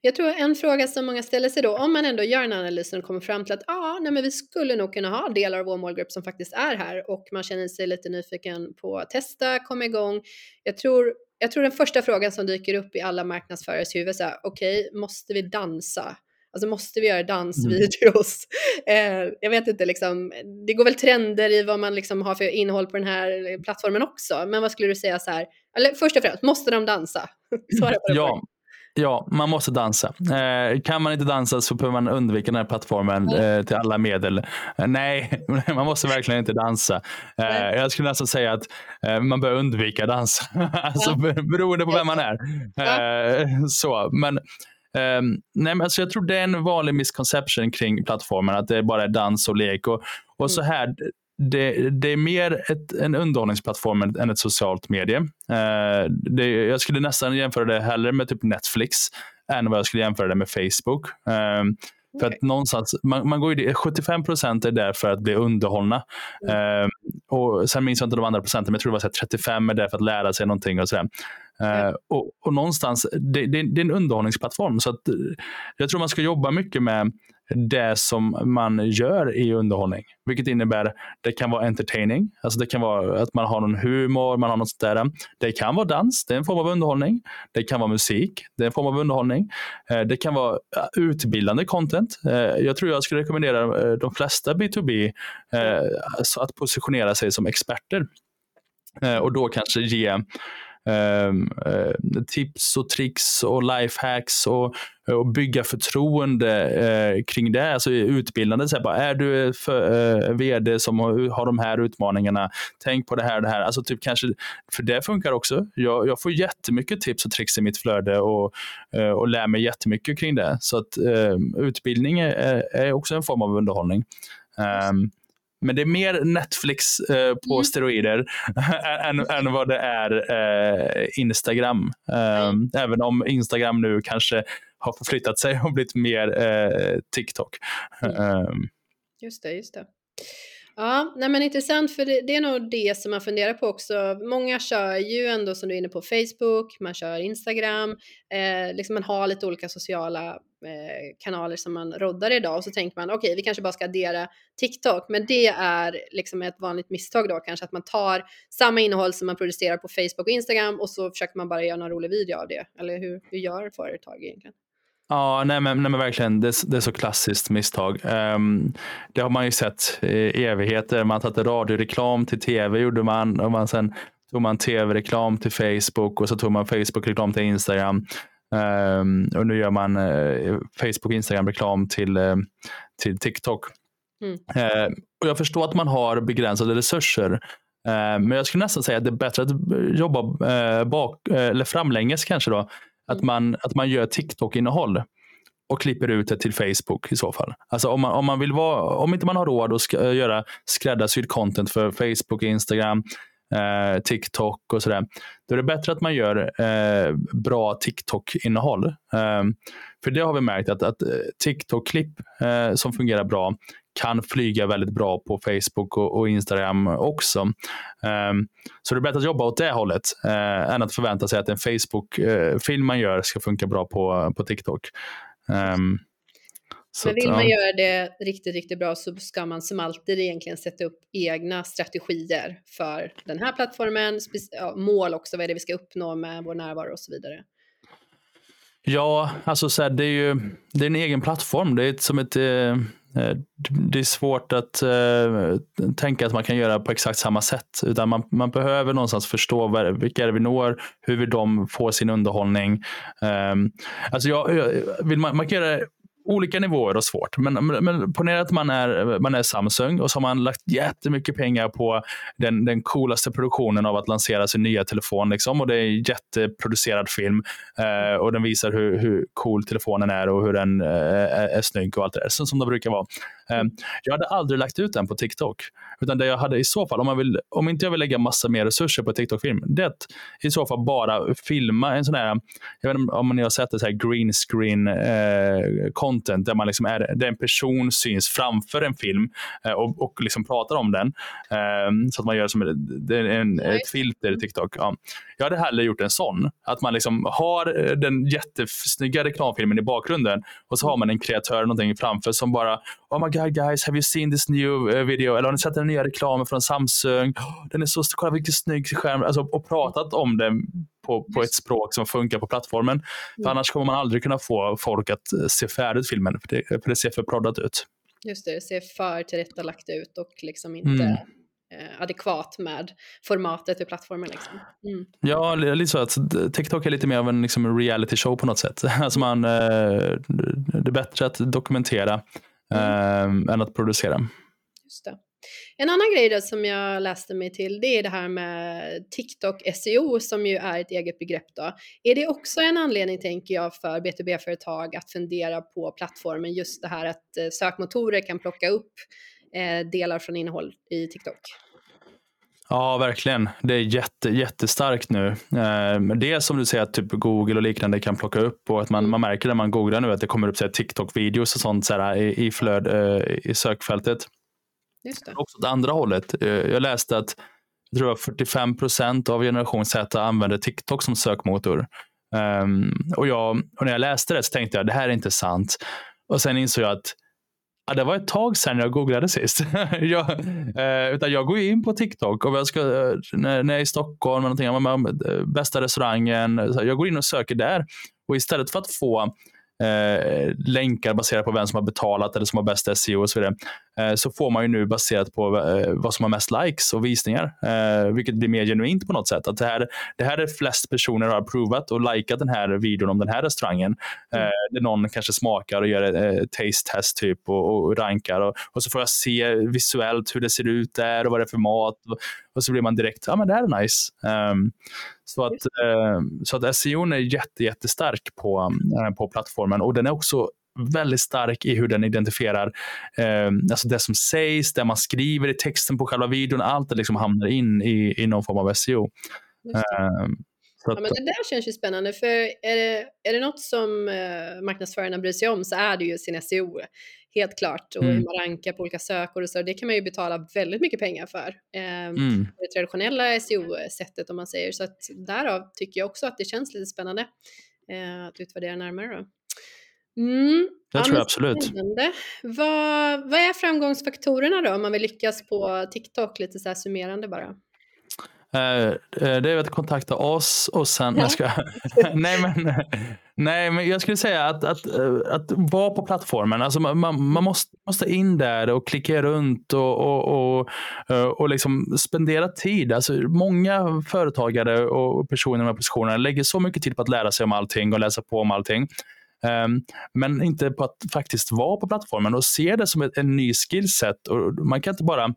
Jag tror en fråga som många ställer sig då, om man ändå gör en analys och kommer fram till att ah, nej, men vi skulle nog kunna ha delar av vår målgrupp som faktiskt är här och man känner sig lite nyfiken på att testa, komma igång. Jag tror, jag tror den första frågan som dyker upp i alla marknadsförares huvud är okej, okay, måste vi dansa? Alltså måste vi göra dansvideos? Mm. Eh, jag vet inte, liksom, det går väl trender i vad man liksom har för innehåll på den här plattformen också. Men vad skulle du säga så här, eller först och främst, måste de dansa? Svara på det. Ja, Ja, man måste dansa. Eh, kan man inte dansa så behöver man undvika den här plattformen eh, till alla medel. Eh, nej, man måste verkligen inte dansa. Eh, jag skulle nästan säga att eh, man bör undvika dansa. alltså, ja. Beroende på vem man är. Så, men Um, nej, men alltså jag tror det är en vanlig misconception kring plattformen, att det bara är dans och lek. Och, och så mm. här, det, det, är mer ett, en underhållningsplattform än ett socialt medie. Uh, det, jag skulle nästan jämföra det hellre med typ Netflix än vad jag skulle jämföra det med Facebook. Uh, för att någonstans, man, man går ju, 75 procent är där för att bli underhållna. Mm. Uh, och sen minns jag inte de andra procenten, men jag tror det var så 35 är där för att lära sig någonting. och sådär. Mm. och, och någonstans, det, det, det, är en underhållningsplattform. Så att, jag tror man ska jobba mycket med det som man gör i underhållning. Vilket innebär det kan vara entertaining, alltså det kan vara att man har någon humor, man har något där. Det kan vara dans, det är en form av underhållning. Det kan vara musik, det är en form av underhållning. Eh, det kan vara eh, utbildande content. Eh, jag tror jag skulle rekommendera de flesta B2B att positionera sig som experter och då kanske ge Ehm, eh, tips och tricks och lifehacks och, och bygga förtroende eh, kring det. Alltså utbildande. Så här, bara, är du för, eh, vd som har, har de här utmaningarna, tänk på det här och det här. Alltså typ kanske, för det funkar också. Jag, jag får jättemycket tips och tricks i mitt flöde och, eh, och lär mig jättemycket kring det. Så att ehm, utbildning är, är också en form av underhållning. Um, men det är mer Netflix eh, på mm. steroider än, än, vad det är eh, Instagram. Mm. Även om Instagram nu kanske har förflyttat sig och blivit mer eh, TikTok. Mm. Ehm. Just det, just det. Ja, nej men intressant för det, det, är nog det som man funderar på också. Många kör ju ändå som du är inne på Facebook, man kör Instagram, eh, liksom man har lite olika sociala eh, kanaler som man roddar idag och så tänker man okej, okay, vi kanske bara ska addera TikTok, men det är liksom ett vanligt misstag då kanske att man tar samma innehåll som man producerar på Facebook och Instagram och så försöker man bara göra någon rolig video av det. Eller hur, hur gör företag egentligen? Ja, nej men, nej men verkligen. Det, det är så klassiskt misstag. Um, det har man ju sett i evigheter. Man satte radioreklam till tv gjorde man och man sen tog man tv-reklam till Facebook och så tog man Facebook-reklam till Instagram. Um, och nu gör man uh, Facebook och Instagram-reklam till, uh, till TikTok. Mm. Uh, och jag förstår att man har begränsade resurser. men jag skulle nästan säga att det är bättre att jobba bak, eller framlänges kanske då, att mm. man, att man gör TikTok-innehåll och klipper ut det till Facebook i så fall. Alltså om man, om man vill vara, om inte man har råd att sk göra skräddarsydd content för Facebook, Instagram, eh, TikTok och sådär. Då är det bättre att man gör eh, bra TikTok-innehåll. Eh, för det har vi märkt att, att eh, TikTok-klipp eh, som fungerar bra kan flyga väldigt bra på Facebook och, och Instagram också. Um, så det är bättre att jobba åt det hållet uh, än att förvänta sig att en Facebook-film eh, uh, man gör ska funka bra på, på TikTok. Um, så Men vill man göra det riktigt, riktigt bra så ska man som alltid egentligen sätta upp egna strategier för den här plattformen, mål också, vad är det vi ska uppnå med vår närvaro och så vidare. Ja, alltså så här, det är ju det är en egen plattform. Det är som ett eh, Eh, det är svårt att uh, tänka att man kan göra på exakt samma sätt. Utan man, man behöver någonstans förstå vilka är det vi når, hur vill de få sin underhållning. Um, alltså jag, jag, vill man, man kan göra olika nivåer och svårt. Men, men ponera att man är, man är Samsung och så har man lagt jättemycket pengar på den, den coolaste produktionen av att lansera sin nya telefon. Liksom, och Det är en jätteproducerad film eh, och den visar hur, hur cool telefonen är och hur den eh, är, är snygg och allt det där, som, som brukar vara. Eh, jag hade aldrig lagt ut den på TikTok. Utan det jag hade i så fall, om, man vill, om inte jag vill lägga massa mer resurser på TikTok-film, det är att i så fall bara filma en sån här, jag vet inte om ni har sett det, så här green screen eh, content, där, man liksom är, där en person syns framför en film eh, och, och liksom pratar om den. Eh, så att man gör som är en, ett filter i TikTok. Ja. Jag hade hellre gjort en sån, att man liksom har eh, den jättesnygga reklamfilmen i bakgrunden och så har man en kreatör någonting framför som bara Oh my god guys, have you seen this new eh, video? Eller har ni sett den nya reklamen från Samsung? Den är så, kolla vilken snygg skärm. Alltså, och pratat om den på, på ett språk som funkar på plattformen. För mm. Annars kommer man aldrig kunna få folk att eh, se färdigt filmen, för det, för det ser för proddat ut. Just det, det ser för tillrättalagt ut och liksom inte mm. adekvat med formatet i plattformen. Liksom. Mm. Ja, lite så att TikTok är lite mer av en liksom, reality show på något sätt. Alltså man, det är bättre att dokumentera mm. eh, än att producera. Just det. En annan grej då som jag läste mig till det är det här med TikTok SEO som ju är ett eget begrepp då. Är det också en anledning tänker jag för B2B-företag att fundera på plattformen just det här att eh, sökmotorer kan plocka upp eh, delar från innehåll i TikTok? Ja, verkligen. Det är jätte, jättestarkt nu. Eh, det som du säger att typ Google och liknande kan plocka upp och att man, man märker när man googlar nu att det kommer upp TikTok-videos och sånt så här, i, i, flöd, eh, i sökfältet. Just det. Också åt andra hållet. Eh, jag läste att jag tror 45 procent av generation Z använder TikTok som sökmotor. Um, och, jag, och när jag läste det så tänkte jag det här är inte sant. Och sen insåg jag att Ja, det var ett tag sedan jag googlade sist. jag, eh, utan jag går in på TikTok och jag ska, eh, när, när jag är i Stockholm, eller någonting, eh, bästa restaurangen, jag går in och söker där. Och istället för att få eh, länkar baserat på vem som har betalat eller som har bäst SEO och så vidare, så får man ju nu baserat på eh, vad som har mest likes och visningar, eh, vilket blir mer genuint på något sätt. Att det här, det här är flest personer har provat och likat den här videon om den här restaurangen. Eh, mm. Där någon kanske smakar och gör ett eh, taste test typ och, och rankar och, och, så får jag se visuellt hur det ser ut där och vad det är för mat. Och, och så blir man direkt, ja men det här är nice. Um, så att, uh, så att SEO är jätte, jättestark på, uh, på plattformen och den är också väldigt stark i hur den identifierar eh, alltså det som sägs, det man skriver i texten på själva videon. Allt det liksom hamnar in i, i någon form av SEO. Eh, ja, men det där känns ju spännande, för är det, är det något som eh, marknadsförarna bryr sig om så är det ju sin SEO helt klart. Och mm. hur man rankar på olika sökord och så. Det kan man ju betala väldigt mycket pengar för. Eh, mm. Det traditionella SEO-sättet om man säger. Så att därav tycker jag också att det känns lite spännande eh, att utvärdera närmare. Då. Mm. Det ja, tror jag absolut. Vad, vad är framgångsfaktorerna då om man vill lyckas på TikTok? Lite så här summerande bara. Eh, eh, det är att kontakta oss och sen... Ja. Ska, nej, men, nej, men jag skulle säga att, att, eh, att vara på plattformen. Alltså man, man måste, måste in där och klicka runt och, och, och, och liksom spendera tid. Alltså många företagare och personer här positionerna lägger så mycket tid på att lära sig om allting och läsa på om allting. Um, men inte på att faktiskt vara på plattformen och se det som ett, en ny skillset. Och man kan inte bara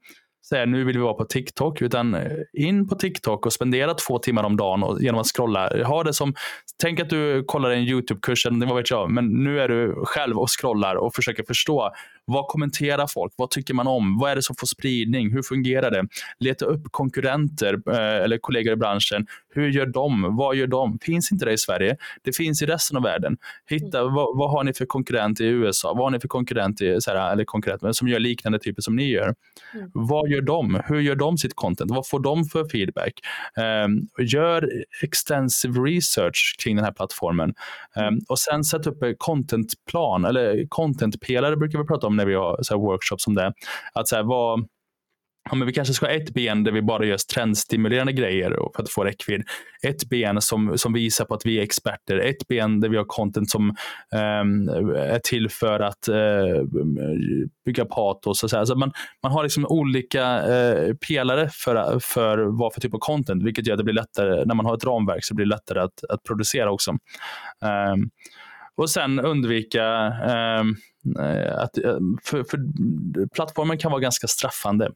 säga nu vill vi vara på TikTok, utan eh, in på TikTok och spendera två timmar om dagen och, genom att scrolla. Ha det som, tänk att du kollar en YouTube-kurs, vad vet jag, men nu är du själv och scrollar och försöker förstå vad kommenterar folk? Vad tycker man om? Vad är det som får spridning? Hur fungerar det? Leta upp konkurrenter eh, eller kollegor i branschen. Hur gör de? Vad gör de? Finns inte det i Sverige? Det finns i resten av världen. Hitta mm. vad, vad har ni för konkurrent i USA? Vad har ni för konkurrent, i, så här, eller konkurrent som gör liknande typer som ni gör? Mm. Vad gör de? Hur gör de sitt content? Vad får de för feedback? Um, gör extensive research kring den här plattformen um, och sen sätt upp en contentplan eller contentpelare brukar vi prata om när vi har så workshops om det. Att så här, vad, ja, men vi kanske ska ha ett ben där vi bara gör trendstimulerande grejer för att få räckvidd. Ett ben som, som visar på att vi är experter. Ett ben där vi har content som um, är till för att uh, bygga patos. Och så så man, man har liksom olika uh, pelare för, för vad för typ av content, vilket gör att det blir lättare, när man har ett ramverk så blir det lättare att, att producera också. Um, och sen undvika um, Eh, att, eh, för, för plattformen kan vara ganska straffande.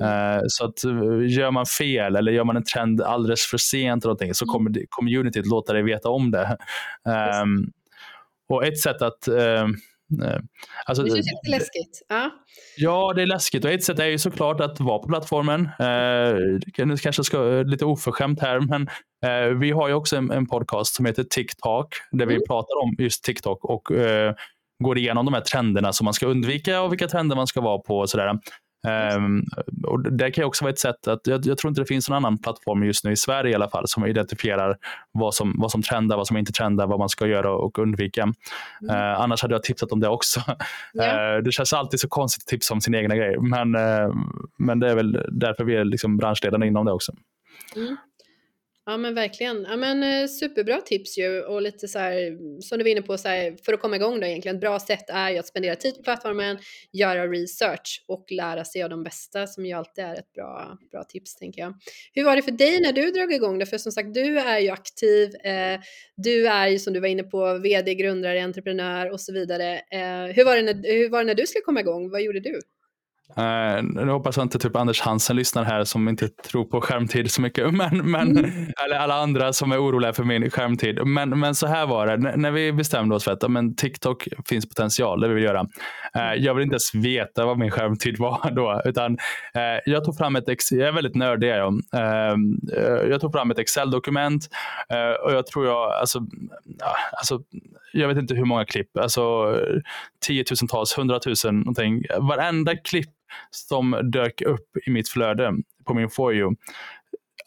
Mm. Så att gör man fel eller gör man en trend alldeles för sent eller så mm. kommer communityt låta dig veta om det. Um, och ett sätt att um, Alltså, det känns lite läskigt. Ja. ja, det är läskigt. Och ett sätt är ju såklart att vara på plattformen. Eh, nu kanske ska lite oförskämt här, men eh, vi har ju också en, en, podcast som heter TikTok, där mm. vi pratar om just TikTok och eh, går igenom de här trenderna som man ska undvika och vilka trender man ska vara på. Och sådär. Um, och det kan också vara ett sätt att, jag, jag, tror inte det finns någon annan plattform just nu i Sverige i alla fall som identifierar vad som, vad som trendar, vad som inte trendar, vad man ska göra och undvika. Mm. Uh, annars hade jag tipsat om det också. Yeah. Uh, det känns alltid så konstigt att tipsa om sin egna grej, men, uh, men det är väl därför vi är liksom branschledande inom det också. Mm. Ja men verkligen. Ja, men, eh, superbra tips ju och lite så här, som du var inne på, så här, för att komma igång då egentligen, ett bra sätt är ju att spendera tid på plattformen, göra research och lära sig av de bästa som ju alltid är ett bra, bra tips tänker jag. Hur var det för dig när du drog igång det? För som sagt, du är ju aktiv, eh, du är ju som du var inne på vd, grundare, entreprenör och så vidare. Eh, hur, var det när, hur var det när du skulle komma igång? Vad gjorde du? Uh, nu hoppas jag inte typ Anders Hansen lyssnar här som inte tror på skärmtid så mycket. Men, men, mm. Eller alla andra som är oroliga för min skärmtid. Men, men så här var det. N när vi bestämde oss för att men TikTok finns potential, det vill vi göra. Uh, jag vill inte ens veta vad min skärmtid var då. Utan, uh, jag tog fram ett, jag är väldigt nördig. Jag, jag tog fram ett Excel-dokument och jag tror jag, alltså, alltså jag vet inte hur många klipp, alltså tiotusentals, hundratusen någonting. Varenda klipp som dök upp i mitt flöde på min For you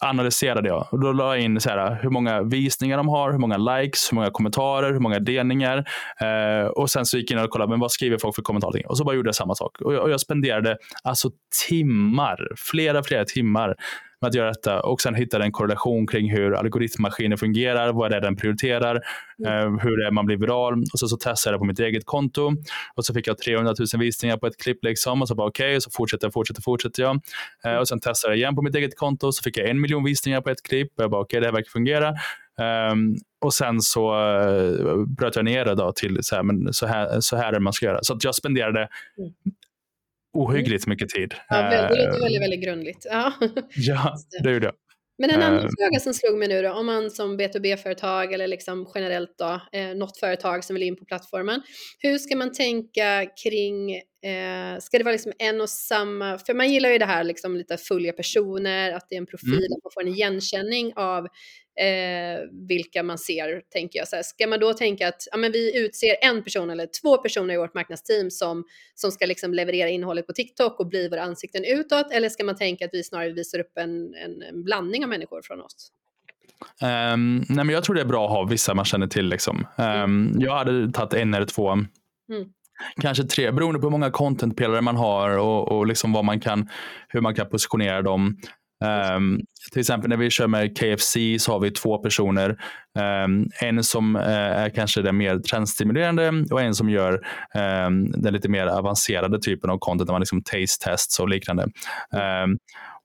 analyserade jag. Och då la jag in så här, hur många visningar de har, hur många likes, hur många kommentarer, hur många delningar. Eh, och sen så gick jag in och kollade, men vad skriver folk för kommentarer? Och så bara gjorde jag samma sak. Och jag, och jag spenderade alltså timmar, flera, flera timmar med att göra detta och sen hitta en korrelation kring hur algoritmmaskinen fungerar, vad det är den prioriterar, mm. eh, hur det är man blir viral. Och så, så testade jag på mitt eget konto och så fick jag 300 000 visningar på ett klipp. Liksom, och så bara okej, okay, så fortsätter jag, fortsätter, fortsätter jag. Eh, och sen testade jag igen på mitt eget konto och så fick jag en miljon visningar på ett klipp. Och jag bara okej, okay, det här verkar fungera. Um, och sen så uh, bröt jag ner det då till så här, men så här, så här är man ska göra. Så att jag spenderade mm ohyggligt mycket tid. Ja, det låter eh, väldigt, väldigt grundligt. Ja, ja det gjorde jag. Men en annan uh, fråga som slog mig nu då, om man som B2B-företag eller liksom generellt då, eh, något företag som vill in på plattformen, hur ska man tänka kring, eh, ska det vara liksom en och samma, för man gillar ju det här liksom lite följa personer, att det är en profil, mm. att man får en igenkänning av eh, vilka man ser, tänker jag. Så här, ska man då tänka att ja, men vi utser en person eller två personer i vårt marknadsteam som, som ska liksom leverera innehållet på TikTok och bli våra ansikten utåt? Eller ska man tänka att vi snarare visar upp en, en, en blandning av människor från oss? Um, nej men jag tror det är bra att ha vissa man känner till. Liksom. Um, mm. Jag hade tagit en eller två. Mm. Kanske tre, beroende på hur många contentpelare man har och, och liksom vad man kan, hur man kan positionera dem. Um, till exempel när vi kör med KFC så har vi två personer. Um, en som uh, är kanske den mer trendstimulerande och en som gör um, den lite mer avancerade typen av content, där man liksom taste tests och liknande.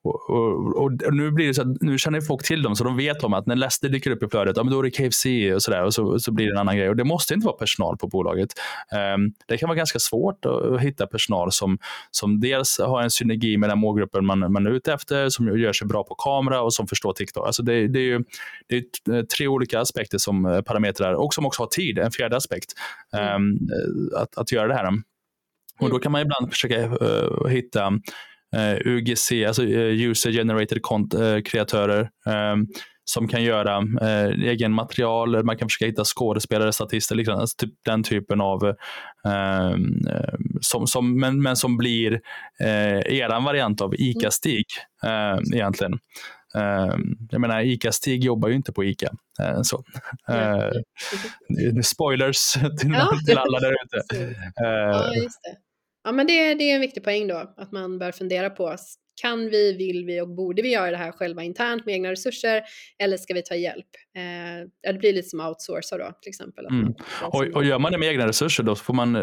Och, och, och, nu blir det så att, nu känner folk till dem så de vet om att när Leicester dyker upp i flödet, ja, men då är det KFC och sådär och så, så blir det en annan grej. Och det måste inte vara personal på bolaget. Um, det kan vara ganska svårt att hitta personal som, som dels har en synergi med den målgruppen man, man är ute efter, som gör sig bra på kamera och som förstår TikTok. Alltså det, det är ju det är tre olika aspekter som eh, parametrar och som också har tid, en fjärde aspekt, um, att, att göra det här. Och Då kan man ibland försöka uh, hitta Eh, UGC, alltså eh, User Generated Kreatörer eh, som kan göra eh, egen material, man kan försöka hitta skådespelare, statister, liksom, alltså typ den typen av, eh, som, som, men, men som blir eh, eran variant av ICA-Stig eh, egentligen. Uh, jag menar, ICA-Stig jobbar ju inte på ICA. Så. Spoilers till, ja. till alla där ute. ja, just det. Ja, men det, det är en viktig poäng då, att man bör fundera på kan vi, vill vi och borde vi göra det här själva internt med egna resurser eller ska vi ta hjälp? Eh, det blir lite som outsourca då till exempel. Mm. Och, och gör man det med egna resurser då får man eh,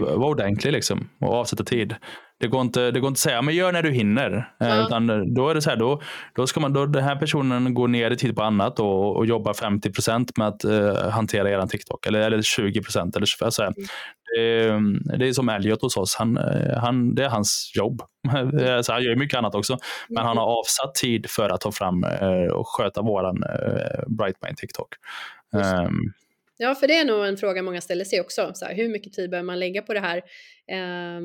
vara ordentlig liksom, och avsätta tid. Det går inte, det går inte att säga, men gör när du hinner. Eh, ja. utan eh, då är det så här, då, då ska man, då den här personen går ner i tid på annat och, och jobbar 50% med att uh, hantera er TikTok. Eller, eller 20 Eller, så här. Mm. Det, det, är som Elliot hos oss. Han, han, det är hans jobb. så han gör mycket annat också. Men han har mm. avsatt tid för att ta fram uh, och sköta våran uh, Brightmind TikTok. Um, Ja, för det är nog en fråga många ställer sig också. Så här, hur mycket tid behöver man lägga på det här eh,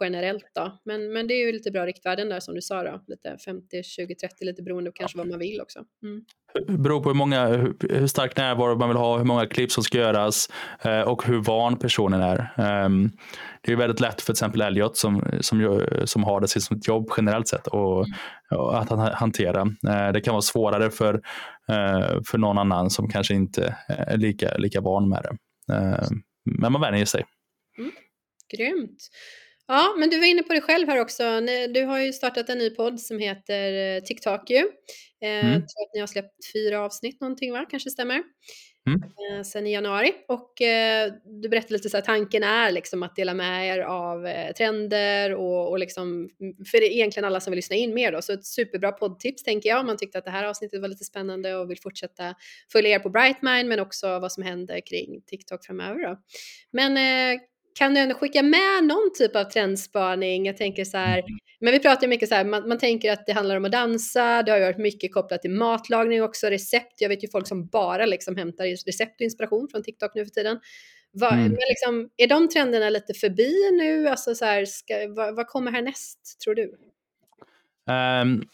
generellt då? Men, men det är ju lite bra riktvärden där som du sa då. Lite 50, 20, 30 lite beroende på kanske vad man vill också. Mm. Det beror på hur, många, hur stark närvaro man vill ha, hur många klipp som ska göras eh, och hur van personen är. Um, det är väldigt lätt för till exempel Elliot som, som, som har det som ett jobb generellt sett och, och att hantera. Eh, det kan vara svårare för, eh, för någon annan som kanske inte är lika, lika van med det. Eh, men man vänjer sig. Mm. Grymt. Ja, men du var inne på det själv här också. Du har ju startat en ny podd som heter TikTok ju. Mm. Jag tror att ni har släppt fyra avsnitt någonting va? Kanske stämmer? Mm. Eh, sen i januari. Och eh, du berättade lite så här, tanken är liksom att dela med er av eh, trender och, och liksom, för det är egentligen alla som vill lyssna in mer då. Så ett superbra poddtips tänker jag om man tyckte att det här avsnittet var lite spännande och vill fortsätta följa er på Brightmind men också vad som händer kring TikTok framöver då. Men eh, kan du ändå skicka med någon typ av trendspaning? Jag tänker så här, mm. men vi pratar ju mycket så här, man, man, tänker att det handlar om att dansa, det har ju varit mycket kopplat till matlagning också, recept. Jag vet ju folk som bara liksom hämtar recept och inspiration från TikTok nu för tiden. Var, mm. men liksom, är de trenderna lite förbi nu? Alltså så här, ska, vad, vad, kommer härnäst, tror du? Um,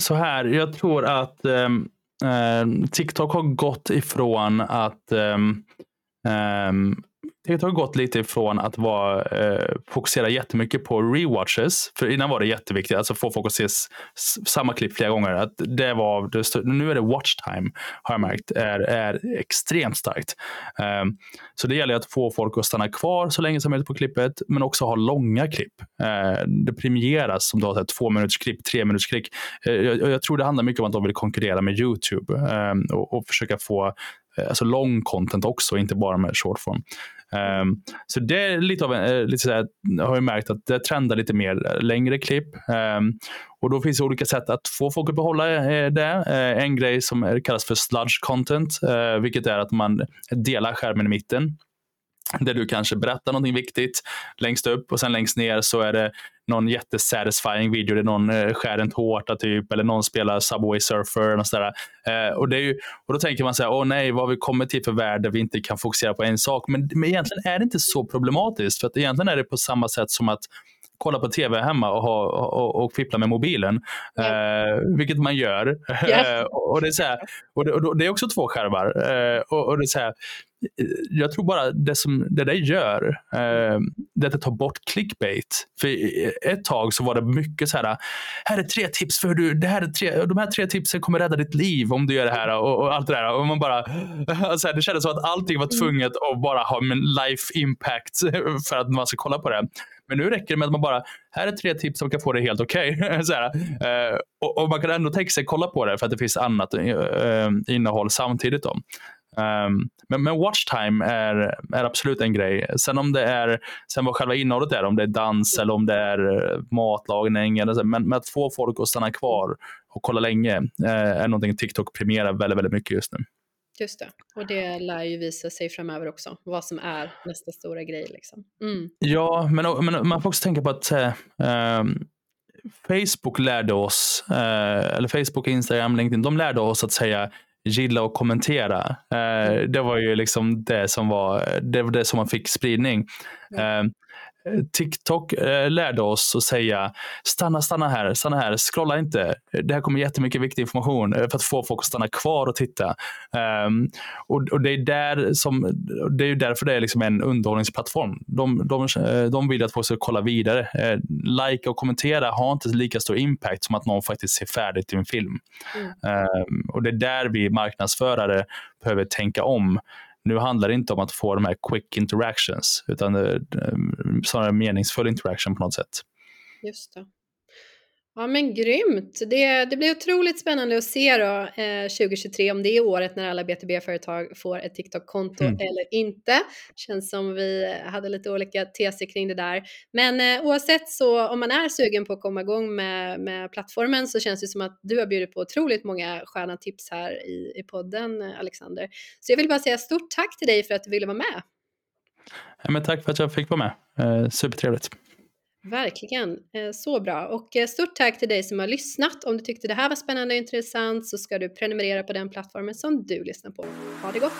så här, jag tror att um, um, TikTok har gått ifrån att TikTok har gått lite ifrån att vara, eh, fokusera jättemycket på rewatches. För innan var det jätteviktigt, alltså få folk att se samma klipp flera gånger. Att det var det nu är det watch time, har jag märkt, är, är extremt starkt. Um, så det gäller att få folk att stanna kvar så länge som möjligt på klippet, men också ha långa klipp. Uh, det premieras om du har ett två minuters klipp, tre minuters klipp. Uh, eh, jag, jag, tror det handlar mycket om att de vill konkurrera med YouTube um, och, och försöka få Eh, alltså lång content också, inte bara med short form. Um, så det är lite av en, eh, lite så här, har jag märkt att det trendar lite mer eh, längre klipp. Um, och då finns det olika sätt att få folk att behålla det. En grej som kallas för sludge content, vilket är att man delar skärmen i mitten där du kanske berättar någonting viktigt längst upp och sen längst ner så är det någon jättesatisfying video där någon eh, skär en tårta typ eller någon spelar Subway Surfer. Och, sådär. Eh, och, det är ju, och Då tänker man så här, åh nej, vad har vi kommit till för värld där vi inte kan fokusera på en sak? Men, men egentligen är det inte så problematiskt för att egentligen är det på samma sätt som att kolla på tv hemma och, ha, och, och fippla med mobilen. Yeah. Eh, vilket man gör. Yeah. och, det är så här, och, det, och det, är också två skärmar. Eh, och, och, det är så här, jag tror bara det som det där gör, eh, det att det tar bort clickbait. För ett tag så var det mycket så här, här är tre tips för du, det här är tre, de här tre tipsen kommer rädda ditt liv om du gör det här och, och allt det där. Och man bara, alltså, det kändes som att allting var tvunget att bara ha en life impact för att man ska kolla på det. Men nu räcker det med att man bara, här är tre tips som kan få det helt okej. Okay. Eh, och, och, man kan ändå tänka sig kolla på det för att det finns annat eh, eh, innehåll samtidigt. Då. Um, men, men watchtime är, är absolut en grej. Sen om det är, sen vad själva innehållet är, om det är dans eller om det är matlagning, eller så, men, men att få folk att stanna kvar och kolla länge eh, är någonting TikTok premierar väldigt, väldigt mycket just nu. Just det, och det lär ju visa sig framöver också, vad som är nästa stora grej. Liksom. Mm. Ja, men, men man får också tänka på att eh, ehm, Facebook lärde oss, eh, eller Facebook, Instagram, LinkedIn, de lärde oss att säga gilla och kommentera. Eh, det var ju liksom det som var det, var det som man fick spridning. Eh, TikTok eh, lärde oss att säga stanna, stanna här, stanna här, scrolla inte. Det här kommer jättemycket viktig information eh, för att få folk att stanna kvar och titta. Um, och, och, det är där som, det är därför det är liksom en underhållningsplattform. De, de, eh, de vill att folk ska kolla vidare. Uh, like och kommentera har inte lika stor impact som att någon faktiskt ser färdigt i en film. Mm. Um, och det är där vi marknadsförare behöver tänka om. Nu handlar det inte om att få de här quick interactions, utan eh, snarare meningsfull interaction på något sätt. Just det. Ja men grymt! Det, det blir otroligt spännande att se då eh, 2023 om det är året när alla BTB-företag får ett TikTok-konto mm. eller inte. Känns som vi hade lite olika teser kring det där. Men eh, oavsett så om man är sugen på att komma igång med, med plattformen så känns det som att du har bjudit på otroligt många sköna tips här i, i podden Alexander. Så jag vill bara säga stort tack till dig för att du ville vara med. Ja, men tack för att jag fick vara med. Eh, supertrevligt. Verkligen, eh, så bra. Och eh, stort tack till dig som har lyssnat. Om du tyckte det här var spännande och intressant så ska du prenumerera på den plattformen som du lyssnar på. Ha det gott!